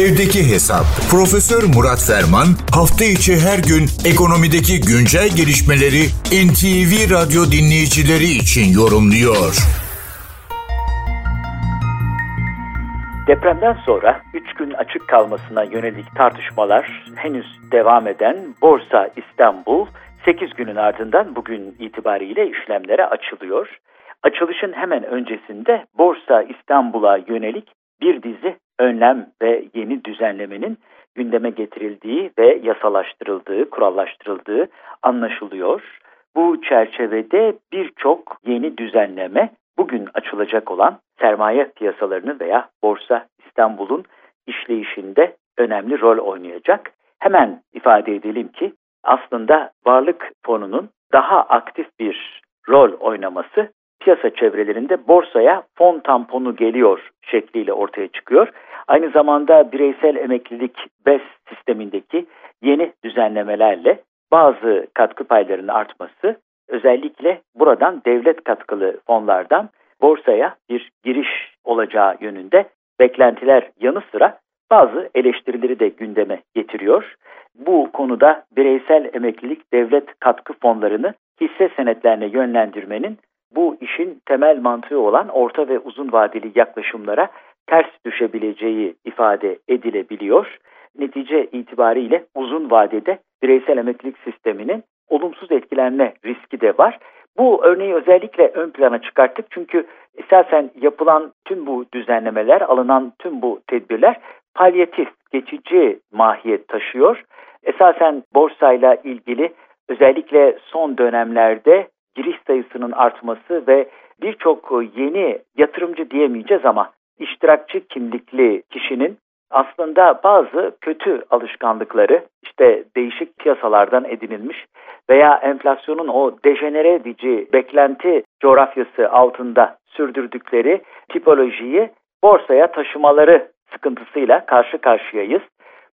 Evdeki Hesap. Profesör Murat Ferman hafta içi her gün ekonomideki güncel gelişmeleri NTV Radyo dinleyicileri için yorumluyor. Depremden sonra 3 gün açık kalmasına yönelik tartışmalar henüz devam eden Borsa İstanbul 8 günün ardından bugün itibariyle işlemlere açılıyor. Açılışın hemen öncesinde Borsa İstanbul'a yönelik bir dizi önlem ve yeni düzenlemenin gündeme getirildiği ve yasalaştırıldığı, kurallaştırıldığı anlaşılıyor. Bu çerçevede birçok yeni düzenleme bugün açılacak olan sermaye piyasalarının veya Borsa İstanbul'un işleyişinde önemli rol oynayacak. Hemen ifade edelim ki aslında varlık fonunun daha aktif bir rol oynaması piyasa çevrelerinde borsaya fon tamponu geliyor şekliyle ortaya çıkıyor. Aynı zamanda bireysel emeklilik BES sistemindeki yeni düzenlemelerle bazı katkı paylarının artması özellikle buradan devlet katkılı fonlardan borsaya bir giriş olacağı yönünde beklentiler yanı sıra bazı eleştirileri de gündeme getiriyor. Bu konuda bireysel emeklilik devlet katkı fonlarını hisse senetlerine yönlendirmenin bu işin temel mantığı olan orta ve uzun vadeli yaklaşımlara ters düşebileceği ifade edilebiliyor. Netice itibariyle uzun vadede bireysel emeklilik sisteminin olumsuz etkilenme riski de var. Bu örneği özellikle ön plana çıkarttık çünkü esasen yapılan tüm bu düzenlemeler, alınan tüm bu tedbirler palyatif, geçici mahiyet taşıyor. Esasen borsayla ilgili özellikle son dönemlerde giriş sayısının artması ve birçok yeni yatırımcı diyemeyeceğiz ama iştirakçı kimlikli kişinin aslında bazı kötü alışkanlıkları işte değişik piyasalardan edinilmiş veya enflasyonun o dejenere edici beklenti coğrafyası altında sürdürdükleri tipolojiyi borsaya taşımaları sıkıntısıyla karşı karşıyayız.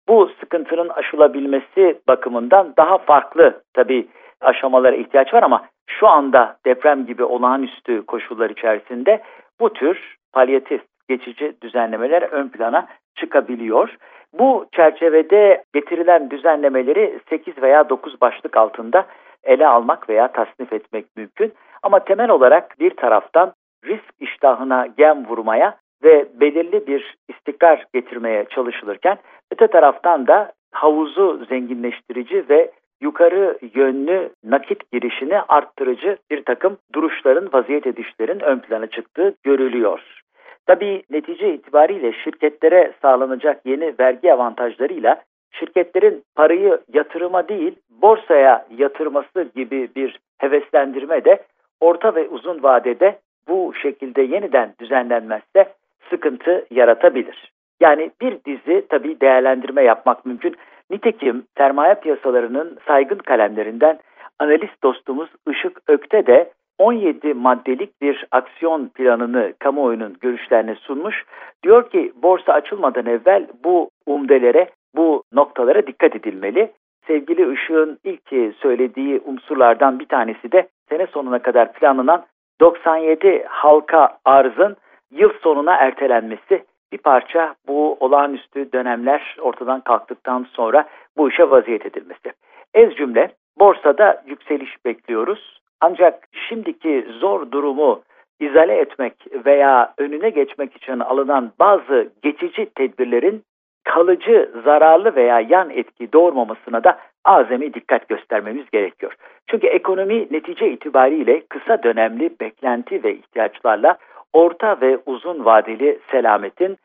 Bu sıkıntının aşılabilmesi bakımından daha farklı tabii aşamalara ihtiyaç var ama şu anda deprem gibi olağanüstü koşullar içerisinde bu tür palyatif geçici düzenlemeler ön plana çıkabiliyor. Bu çerçevede getirilen düzenlemeleri 8 veya 9 başlık altında ele almak veya tasnif etmek mümkün. Ama temel olarak bir taraftan risk iştahına gem vurmaya ve belirli bir istikrar getirmeye çalışılırken öte taraftan da havuzu zenginleştirici ve yukarı yönlü nakit girişini arttırıcı bir takım duruşların, vaziyet edişlerin ön plana çıktığı görülüyor. Tabii netice itibariyle şirketlere sağlanacak yeni vergi avantajlarıyla şirketlerin parayı yatırıma değil borsaya yatırması gibi bir heveslendirme de orta ve uzun vadede bu şekilde yeniden düzenlenmezse sıkıntı yaratabilir. Yani bir dizi tabii değerlendirme yapmak mümkün. Nitekim sermaye piyasalarının saygın kalemlerinden analist dostumuz Işık Ökte de 17 maddelik bir aksiyon planını kamuoyunun görüşlerine sunmuş. Diyor ki borsa açılmadan evvel bu umdelere, bu noktalara dikkat edilmeli. Sevgili Işık'ın ilk söylediği unsurlardan bir tanesi de sene sonuna kadar planlanan 97 halka arzın yıl sonuna ertelenmesi bir parça bu olağanüstü dönemler ortadan kalktıktan sonra bu işe vaziyet edilmesi. Ez cümle borsada yükseliş bekliyoruz. Ancak şimdiki zor durumu izale etmek veya önüne geçmek için alınan bazı geçici tedbirlerin kalıcı, zararlı veya yan etki doğurmamasına da azami dikkat göstermemiz gerekiyor. Çünkü ekonomi netice itibariyle kısa dönemli beklenti ve ihtiyaçlarla orta ve uzun vadeli selametin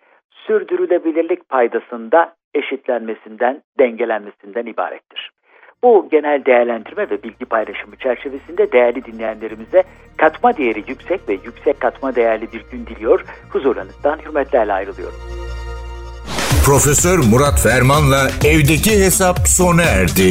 sürdürülebilirlik paydasında eşitlenmesinden, dengelenmesinden ibarettir. Bu genel değerlendirme ve bilgi paylaşımı çerçevesinde değerli dinleyenlerimize katma değeri yüksek ve yüksek katma değerli bir gün diliyor. Huzurlarınızdan hürmetlerle ayrılıyorum. Profesör Murat Ferman'la evdeki hesap sona erdi.